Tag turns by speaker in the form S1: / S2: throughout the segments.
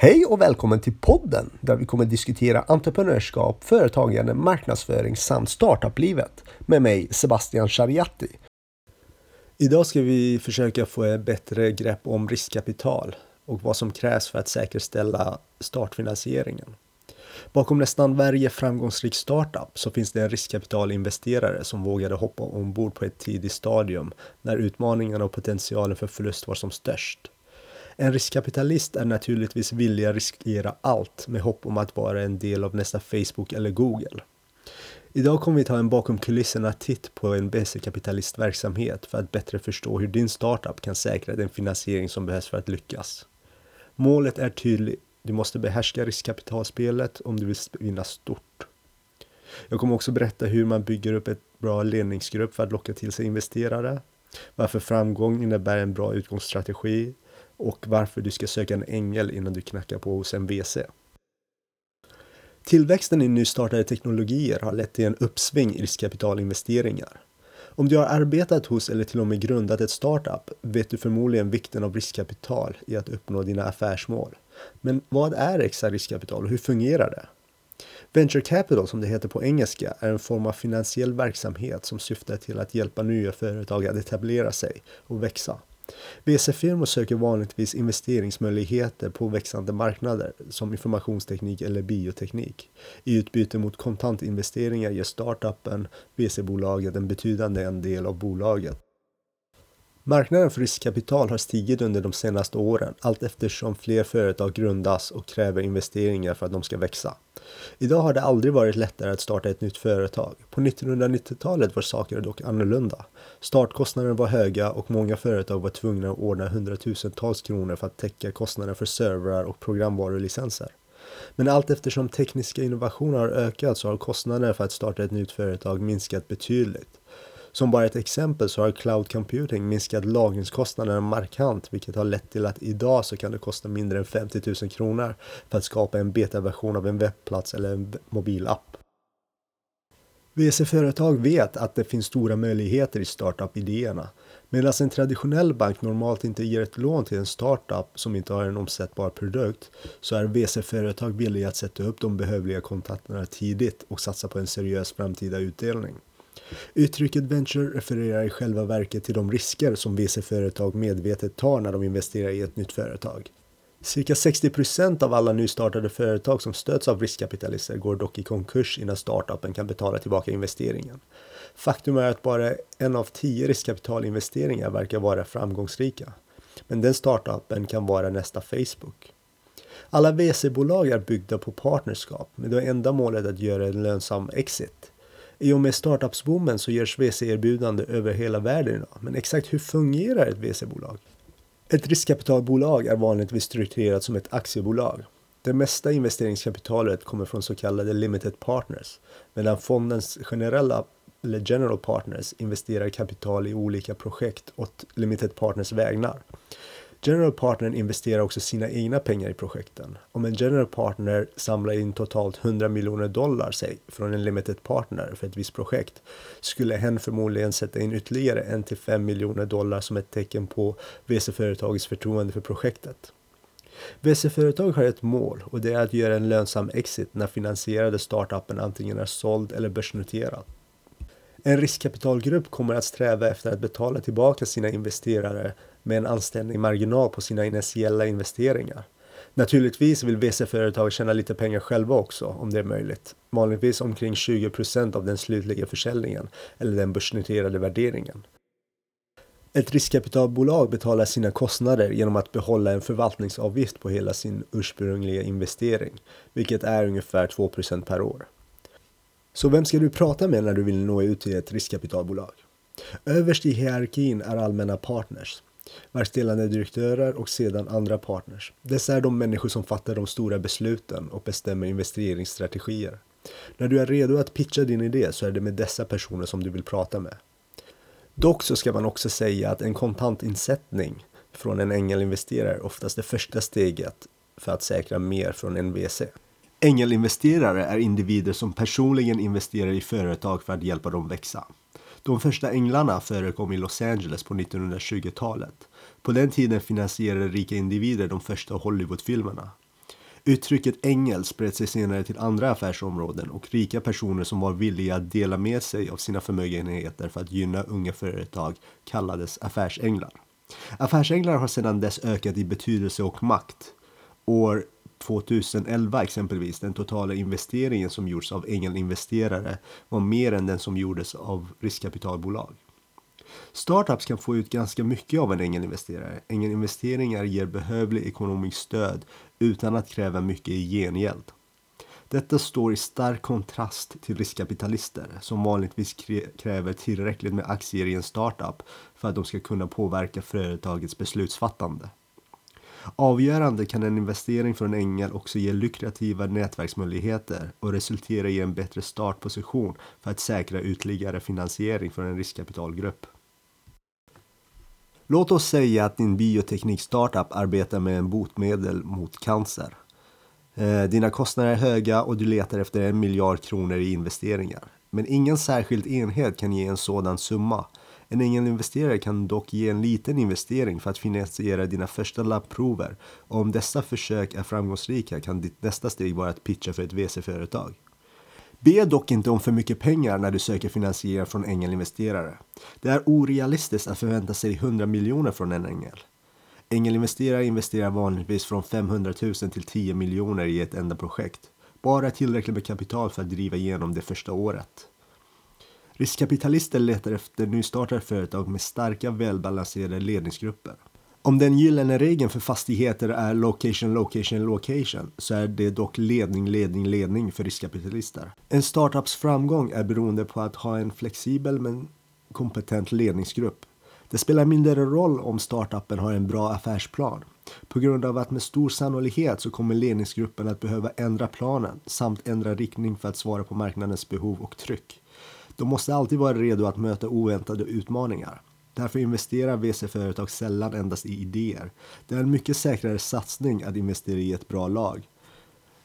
S1: Hej och välkommen till podden där vi kommer diskutera entreprenörskap, företagande, marknadsföring samt startuplivet med mig Sebastian Shariati. Idag ska vi försöka få ett bättre grepp om riskkapital och vad som krävs för att säkerställa startfinansieringen. Bakom nästan varje framgångsrik startup så finns det en riskkapitalinvesterare som vågade hoppa ombord på ett tidigt stadium när utmaningarna och potentialen för förlust var som störst. En riskkapitalist är naturligtvis villig att riskera allt med hopp om att vara en del av nästa Facebook eller Google. Idag kommer vi ta en bakom kulisserna titt på en BC-kapitalistverksamhet för att bättre förstå hur din startup kan säkra den finansiering som behövs för att lyckas. Målet är tydligt. Du måste behärska riskkapitalspelet om du vill vinna stort. Jag kommer också berätta hur man bygger upp ett bra ledningsgrupp för att locka till sig investerare, varför framgång innebär en bra utgångsstrategi och varför du ska söka en ängel innan du knackar på hos en VC. Tillväxten i nystartade teknologier har lett till en uppsving i riskkapitalinvesteringar. Om du har arbetat hos eller till och med grundat ett startup vet du förmodligen vikten av riskkapital i att uppnå dina affärsmål. Men vad är extra riskkapital och hur fungerar det? Venture capital, som det heter på engelska, är en form av finansiell verksamhet som syftar till att hjälpa nya företag att etablera sig och växa. VC-firmor söker vanligtvis investeringsmöjligheter på växande marknader som informationsteknik eller bioteknik. I utbyte mot kontantinvesteringar ger startupen VC-bolaget en betydande del av bolaget. Marknaden för riskkapital har stigit under de senaste åren allt eftersom fler företag grundas och kräver investeringar för att de ska växa. Idag har det aldrig varit lättare att starta ett nytt företag. På 1990-talet var saker dock annorlunda. Startkostnaderna var höga och många företag var tvungna att ordna hundratusentals kronor för att täcka kostnader för servrar och programvarulicenser. Men allt eftersom tekniska innovationer har ökat så har kostnaderna för att starta ett nytt företag minskat betydligt. Som bara ett exempel så har cloud computing minskat lagringskostnaderna markant vilket har lett till att idag så kan det kosta mindre än 50 000 kronor för att skapa en betaversion av en webbplats eller en mobilapp. VC-företag vet att det finns stora möjligheter i startup-idéerna. Medan en traditionell bank normalt inte ger ett lån till en startup som inte har en omsättbar produkt så är VC-företag villiga att sätta upp de behövliga kontakterna tidigt och satsa på en seriös framtida utdelning. Uttrycket venture refererar i själva verket till de risker som VC-företag medvetet tar när de investerar i ett nytt företag. Cirka 60 procent av alla nystartade företag som stöds av riskkapitalister går dock i konkurs innan startupen kan betala tillbaka investeringen. Faktum är att bara en av tio riskkapitalinvesteringar verkar vara framgångsrika. Men den startupen kan vara nästa Facebook. Alla VC-bolag är byggda på partnerskap med det enda målet att göra en lönsam exit. I och med startupsboomen så görs VC-erbjudande över hela världen idag. Men exakt hur fungerar ett VC-bolag? Ett riskkapitalbolag är vanligtvis strukturerat som ett aktiebolag. Det mesta investeringskapitalet kommer från så kallade limited partners, medan fondens generella eller general partners investerar kapital i olika projekt åt limited partners vägnar. General Partner investerar också sina egna pengar i projekten. Om en General Partner samlar in totalt 100 miljoner dollar säg, från en limited partner för ett visst projekt skulle hen förmodligen sätta in ytterligare 1-5 miljoner dollar som ett tecken på VC-företagets förtroende för projektet. VC-företag har ett mål och det är att göra en lönsam exit när finansierade startupen antingen är såld eller börsnoterad. En riskkapitalgrupp kommer att sträva efter att betala tillbaka sina investerare med en anständig marginal på sina initiella investeringar. Naturligtvis vill VC-företag tjäna lite pengar själva också om det är möjligt. Vanligtvis omkring 20 procent av den slutliga försäljningen eller den börsnoterade värderingen. Ett riskkapitalbolag betalar sina kostnader genom att behålla en förvaltningsavgift på hela sin ursprungliga investering, vilket är ungefär 2% per år. Så vem ska du prata med när du vill nå ut till ett riskkapitalbolag? Överst i hierarkin är allmänna partners, verkställande direktörer och sedan andra partners. Dessa är de människor som fattar de stora besluten och bestämmer investeringsstrategier. När du är redo att pitcha din idé så är det med dessa personer som du vill prata med. Dock så ska man också säga att en kontantinsättning från en ängelinvesterare är oftast det första steget för att säkra mer från en VC. Ängelinvesterare är individer som personligen investerar i företag för att hjälpa dem växa. De första änglarna förekom i Los Angeles på 1920-talet. På den tiden finansierade rika individer de första Hollywoodfilmerna. Uttrycket ängel spred sig senare till andra affärsområden och rika personer som var villiga att dela med sig av sina förmögenheter för att gynna unga företag kallades affärsänglar. Affärsänglar har sedan dess ökat i betydelse och makt. År 2011 exempelvis, den totala investeringen som gjorts av ängelinvesterare var mer än den som gjordes av riskkapitalbolag. Startups kan få ut ganska mycket av en ängelinvesterare. Ängelinvesteringar ger behövlig ekonomiskt stöd utan att kräva mycket i gengäld. Detta står i stark kontrast till riskkapitalister som vanligtvis kräver tillräckligt med aktier i en startup för att de ska kunna påverka företagets beslutsfattande. Avgörande kan en investering från Engel också ge lukrativa nätverksmöjligheter och resultera i en bättre startposition för att säkra ytterligare finansiering från en riskkapitalgrupp. Låt oss säga att din bioteknik-startup arbetar med en botemedel mot cancer. Eh, dina kostnader är höga och du letar efter en miljard kronor i investeringar. Men ingen särskild enhet kan ge en sådan summa. En ängelinvesterare kan dock ge en liten investering för att finansiera dina första labbprover. Och om dessa försök är framgångsrika kan ditt nästa steg vara att pitcha för ett VC-företag. Be dock inte om för mycket pengar när du söker finansiering från ängelinvesterare. Det är orealistiskt att förvänta sig 100 miljoner från en ängel. Ängelinvesterare investerar vanligtvis från 500 000 till 10 miljoner i ett enda projekt. Bara tillräckligt med kapital för att driva igenom det första året. Riskkapitalister letar efter nystartade företag med starka välbalanserade ledningsgrupper. Om den gyllene regeln för fastigheter är location, location, location så är det dock ledning, ledning, ledning för riskkapitalister. En startups framgång är beroende på att ha en flexibel men kompetent ledningsgrupp. Det spelar mindre roll om startupen har en bra affärsplan. På grund av att med stor sannolikhet så kommer ledningsgruppen att behöva ändra planen samt ändra riktning för att svara på marknadens behov och tryck. De måste alltid vara redo att möta oväntade utmaningar. Därför investerar VC-företag sällan endast i idéer. Det är en mycket säkrare satsning att investera i ett bra lag.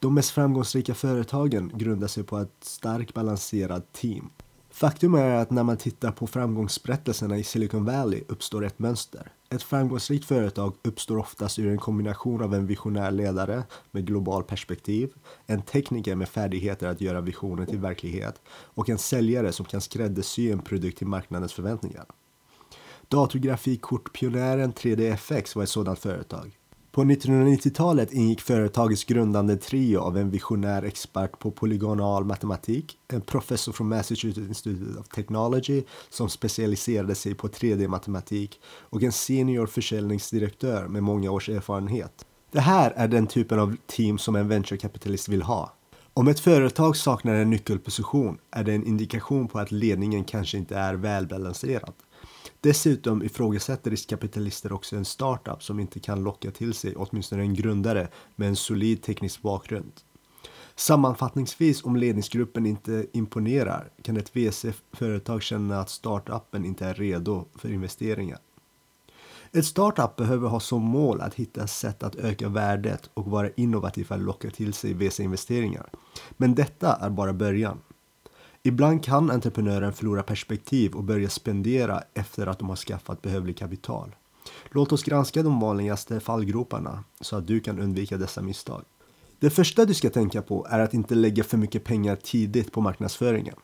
S1: De mest framgångsrika företagen grundar sig på ett starkt balanserat team. Faktum är att när man tittar på framgångsberättelserna i Silicon Valley uppstår ett mönster. Ett framgångsrikt företag uppstår oftast ur en kombination av en visionär ledare med global perspektiv, en tekniker med färdigheter att göra visionen till verklighet och en säljare som kan skräddarsy en produkt till marknadens förväntningar. Datorgrafikkortpionjären 3DFX var ett sådant företag. På 1990-talet ingick företagets grundande trio av en visionär expert på polygonal matematik, en professor från Massachusetts Institute of Technology som specialiserade sig på 3D-matematik och en senior försäljningsdirektör med många års erfarenhet. Det här är den typen av team som en venturekapitalist vill ha. Om ett företag saknar en nyckelposition är det en indikation på att ledningen kanske inte är välbalanserad. Dessutom ifrågasätter riskkapitalister också en startup som inte kan locka till sig åtminstone en grundare med en solid teknisk bakgrund. Sammanfattningsvis, om ledningsgruppen inte imponerar kan ett VC-företag känna att startupen inte är redo för investeringar. Ett startup behöver ha som mål att hitta sätt att öka värdet och vara innovativ för att locka till sig VC-investeringar. Men detta är bara början. Ibland kan entreprenören förlora perspektiv och börja spendera efter att de har skaffat behövlig kapital. Låt oss granska de vanligaste fallgroparna så att du kan undvika dessa misstag. Det första du ska tänka på är att inte lägga för mycket pengar tidigt på marknadsföringen.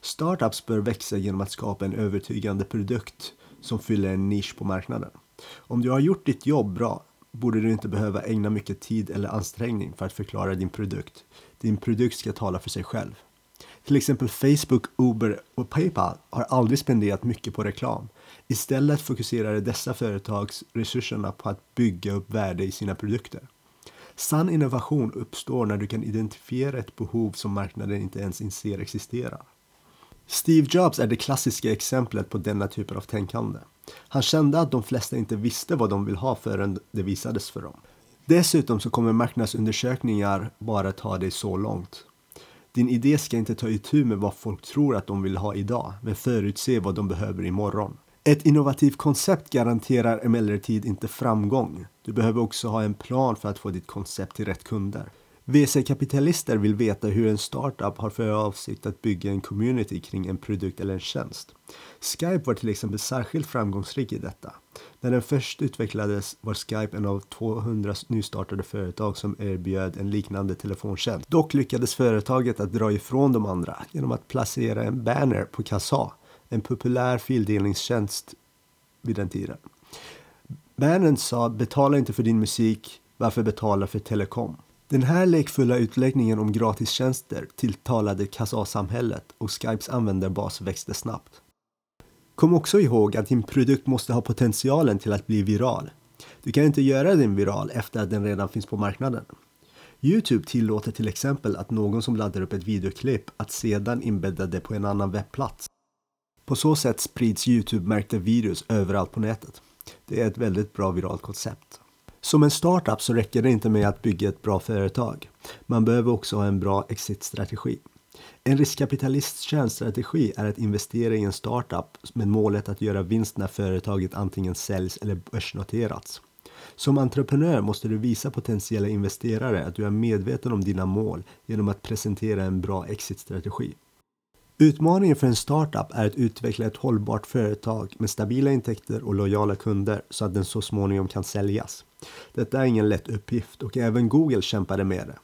S1: Startups bör växa genom att skapa en övertygande produkt som fyller en nisch på marknaden. Om du har gjort ditt jobb bra borde du inte behöva ägna mycket tid eller ansträngning för att förklara din produkt. Din produkt ska tala för sig själv. Till exempel Facebook, Uber och Paypal har aldrig spenderat mycket på reklam. Istället fokuserade dessa företags resurserna på att bygga upp värde i sina produkter. Sann innovation uppstår när du kan identifiera ett behov som marknaden inte ens inser existerar. Steve Jobs är det klassiska exemplet på denna typ av tänkande. Han kände att de flesta inte visste vad de vill ha förrän det visades för dem. Dessutom så kommer marknadsundersökningar bara ta dig så långt. Din idé ska inte ta itu med vad folk tror att de vill ha idag, men förutse vad de behöver imorgon. Ett innovativt koncept garanterar emellertid inte framgång. Du behöver också ha en plan för att få ditt koncept till rätt kunder. VC-kapitalister vill veta hur en startup har för avsikt att bygga en community kring en produkt eller en tjänst. Skype var till exempel särskilt framgångsrik i detta. När den först utvecklades var Skype en av 200 nystartade företag som erbjöd en liknande telefontjänst. Dock lyckades företaget att dra ifrån de andra genom att placera en banner på KASA, en populär fildelningstjänst vid den tiden. Bannern sa “betala inte för din musik, varför betala för telekom?” Den här lekfulla utläggningen om gratistjänster tilltalade kassasamhället och Skypes användarbas växte snabbt. Kom också ihåg att din produkt måste ha potentialen till att bli viral. Du kan inte göra den viral efter att den redan finns på marknaden. Youtube tillåter till exempel att någon som laddar upp ett videoklipp att sedan inbädda det på en annan webbplats. På så sätt sprids Youtube-märkta videos överallt på nätet. Det är ett väldigt bra viralt koncept. Som en startup så räcker det inte med att bygga ett bra företag. Man behöver också ha en bra exitstrategi. En riskkapitalists kärnstrategi är att investera i en startup med målet att göra vinst när företaget antingen säljs eller börsnoterats. Som entreprenör måste du visa potentiella investerare att du är medveten om dina mål genom att presentera en bra exitstrategi. Utmaningen för en startup är att utveckla ett hållbart företag med stabila intäkter och lojala kunder så att den så småningom kan säljas. Detta är ingen lätt uppgift och även Google kämpade med det.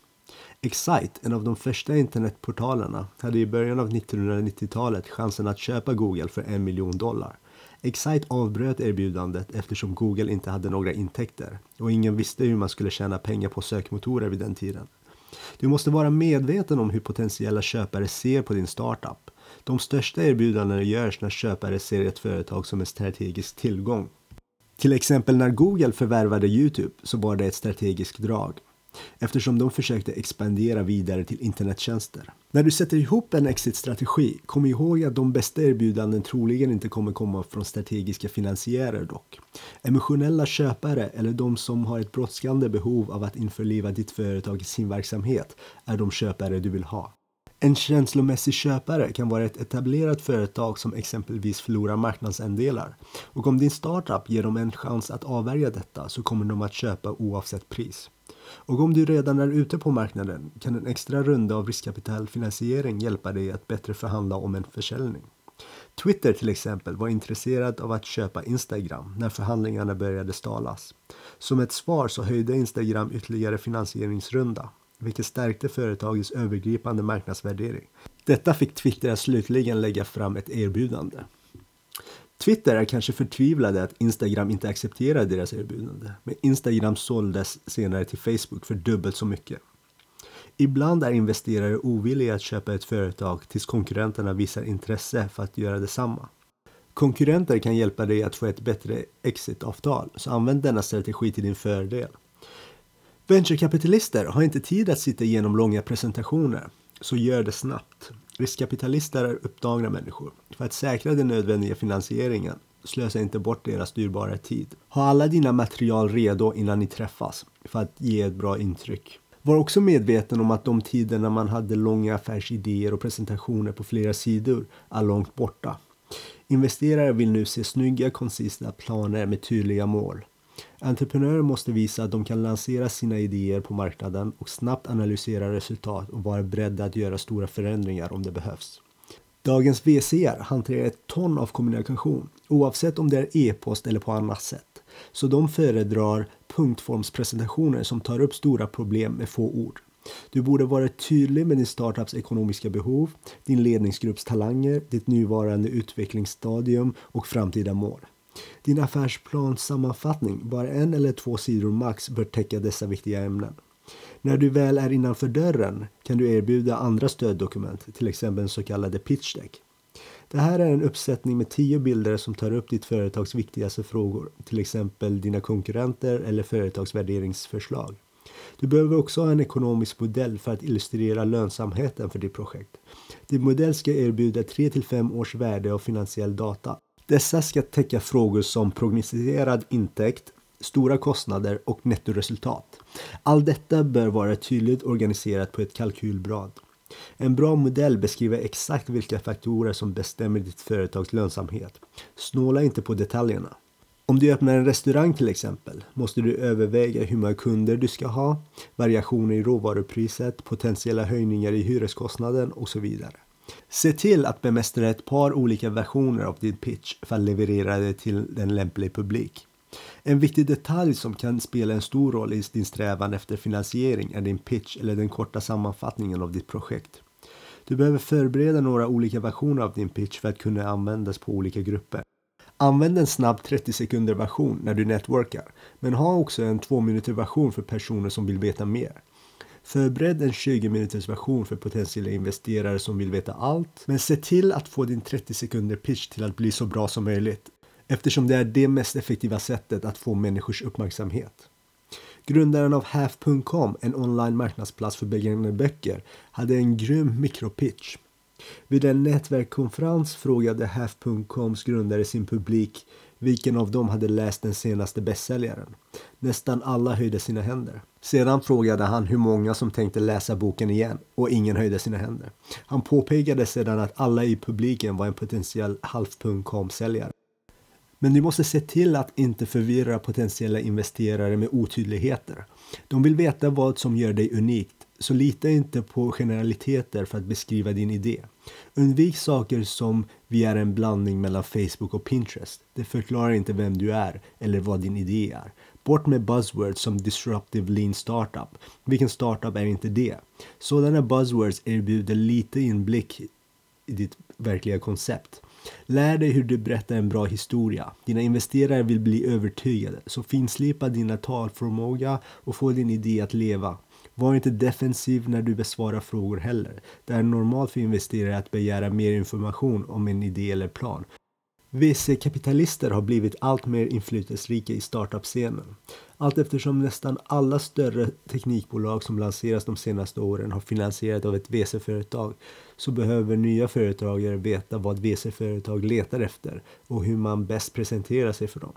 S1: Excite, en av de första internetportalerna, hade i början av 1990-talet chansen att köpa Google för en miljon dollar. Excite avbröt erbjudandet eftersom Google inte hade några intäkter och ingen visste hur man skulle tjäna pengar på sökmotorer vid den tiden. Du måste vara medveten om hur potentiella köpare ser på din startup. De största erbjudandena görs när köpare ser ett företag som en strategisk tillgång. Till exempel när Google förvärvade Youtube så var det ett strategiskt drag eftersom de försökte expandera vidare till internettjänster. När du sätter ihop en exit-strategi, kom ihåg att de bästa erbjudanden troligen inte kommer komma från strategiska finansiärer dock. Emotionella köpare eller de som har ett brådskande behov av att införliva ditt företag i sin verksamhet är de köpare du vill ha. En känslomässig köpare kan vara ett etablerat företag som exempelvis förlorar marknadsandelar. Och om din startup ger dem en chans att avvärja detta så kommer de att köpa oavsett pris. Och om du redan är ute på marknaden kan en extra runda av riskkapitalfinansiering hjälpa dig att bättre förhandla om en försäljning. Twitter till exempel var intresserad av att köpa Instagram när förhandlingarna började stalas. Som ett svar så höjde Instagram ytterligare finansieringsrunda, vilket stärkte företagets övergripande marknadsvärdering. Detta fick Twitter att slutligen lägga fram ett erbjudande. Twitter är kanske förtvivlade att Instagram inte accepterar deras erbjudande, men Instagram såldes senare till Facebook för dubbelt så mycket. Ibland är investerare ovilliga att köpa ett företag tills konkurrenterna visar intresse för att göra detsamma. Konkurrenter kan hjälpa dig att få ett bättre exitavtal, så använd denna strategi till din fördel. Venturekapitalister har inte tid att sitta igenom långa presentationer, så gör det snabbt. Riskkapitalister är upptagna människor. För att säkra den nödvändiga finansieringen, slösa inte bort deras dyrbara tid. Ha alla dina material redo innan ni träffas för att ge ett bra intryck. Var också medveten om att de tider när man hade långa affärsidéer och presentationer på flera sidor är långt borta. Investerare vill nu se snygga, koncisa planer med tydliga mål. Entreprenörer måste visa att de kan lansera sina idéer på marknaden och snabbt analysera resultat och vara beredda att göra stora förändringar om det behövs. Dagens VCR hanterar ett ton av kommunikation oavsett om det är e-post eller på annat sätt. Så de föredrar punktformspresentationer som tar upp stora problem med få ord. Du borde vara tydlig med din startups ekonomiska behov, din ledningsgrupps talanger, ditt nuvarande utvecklingsstadium och framtida mål. Din affärsplans sammanfattning, bara en eller två sidor max, bör täcka dessa viktiga ämnen. När du väl är innanför dörren kan du erbjuda andra stöddokument, till exempel en så kallade pitch deck. Det här är en uppsättning med tio bilder som tar upp ditt företags viktigaste frågor, till exempel dina konkurrenter eller företagsvärderingsförslag. Du behöver också ha en ekonomisk modell för att illustrera lönsamheten för ditt projekt. Din modell ska erbjuda 3 till 5 års värde av finansiell data dessa ska täcka frågor som prognostiserad intäkt, stora kostnader och nettoresultat. Allt detta bör vara tydligt organiserat på ett kalkylblad. En bra modell beskriver exakt vilka faktorer som bestämmer ditt företags lönsamhet. Snåla inte på detaljerna. Om du öppnar en restaurang till exempel måste du överväga hur många kunder du ska ha, variationer i råvarupriset, potentiella höjningar i hyreskostnaden och så vidare. Se till att bemästra ett par olika versioner av din pitch för att leverera det till en lämplig publik. En viktig detalj som kan spela en stor roll i din strävan efter finansiering är din pitch eller den korta sammanfattningen av ditt projekt. Du behöver förbereda några olika versioner av din pitch för att kunna användas på olika grupper. Använd en snabb 30 sekunder version när du networkar, men ha också en 2 minuter version för personer som vill veta mer. Förbered en 20 minuters version för potentiella investerare som vill veta allt, men se till att få din 30 sekunder pitch till att bli så bra som möjligt, eftersom det är det mest effektiva sättet att få människors uppmärksamhet. Grundaren av Half.com, en online marknadsplats för begagnade böcker, hade en grym mikropitch. Vid en nätverkskonferens frågade Half.coms grundare sin publik vilken av dem hade läst den senaste bästsäljaren. Nästan alla höjde sina händer. Sedan frågade han hur många som tänkte läsa boken igen och ingen höjde sina händer. Han påpekade sedan att alla i publiken var en potentiell Half.com-säljare. Men du måste se till att inte förvirra potentiella investerare med otydligheter. De vill veta vad som gör dig unikt, så lita inte på generaliteter för att beskriva din idé. Undvik saker som vi är en blandning mellan Facebook och Pinterest. Det förklarar inte vem du är eller vad din idé är. Bort med buzzwords som disruptive lean startup. Vilken startup är inte det? Sådana buzzwords erbjuder lite inblick i ditt verkliga koncept. Lär dig hur du berättar en bra historia. Dina investerare vill bli övertygade, så finslipa dina talförmåga och få din idé att leva. Var inte defensiv när du besvarar frågor heller. Det är normalt för investerare att begära mer information om en idé eller plan. VC-kapitalister har blivit allt mer inflytelserika i startup-scenen. Allt eftersom nästan alla större teknikbolag som lanserats de senaste åren har finansierat av ett VC-företag så behöver nya företagare veta vad VC-företag letar efter och hur man bäst presenterar sig för dem.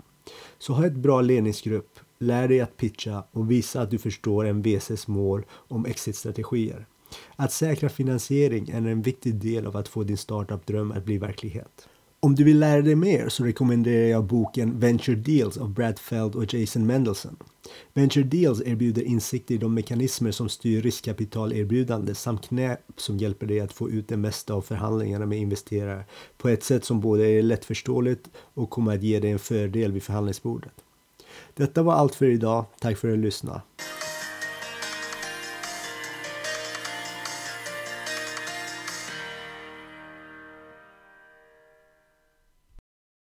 S1: Så ha ett bra ledningsgrupp, lär dig att pitcha och visa att du förstår en VCs mål om exit-strategier. Att säkra finansiering är en viktig del av att få din startup-dröm att bli verklighet. Om du vill lära dig mer så rekommenderar jag boken Venture Deals av Brad Feld och Jason Mendelson. Venture Deals erbjuder insikt i de mekanismer som styr riskkapitalerbjudande samt knep som hjälper dig att få ut det mesta av förhandlingarna med investerare på ett sätt som både är lättförståeligt och kommer att ge dig en fördel vid förhandlingsbordet. Detta var allt för idag. Tack för att du lyssnade.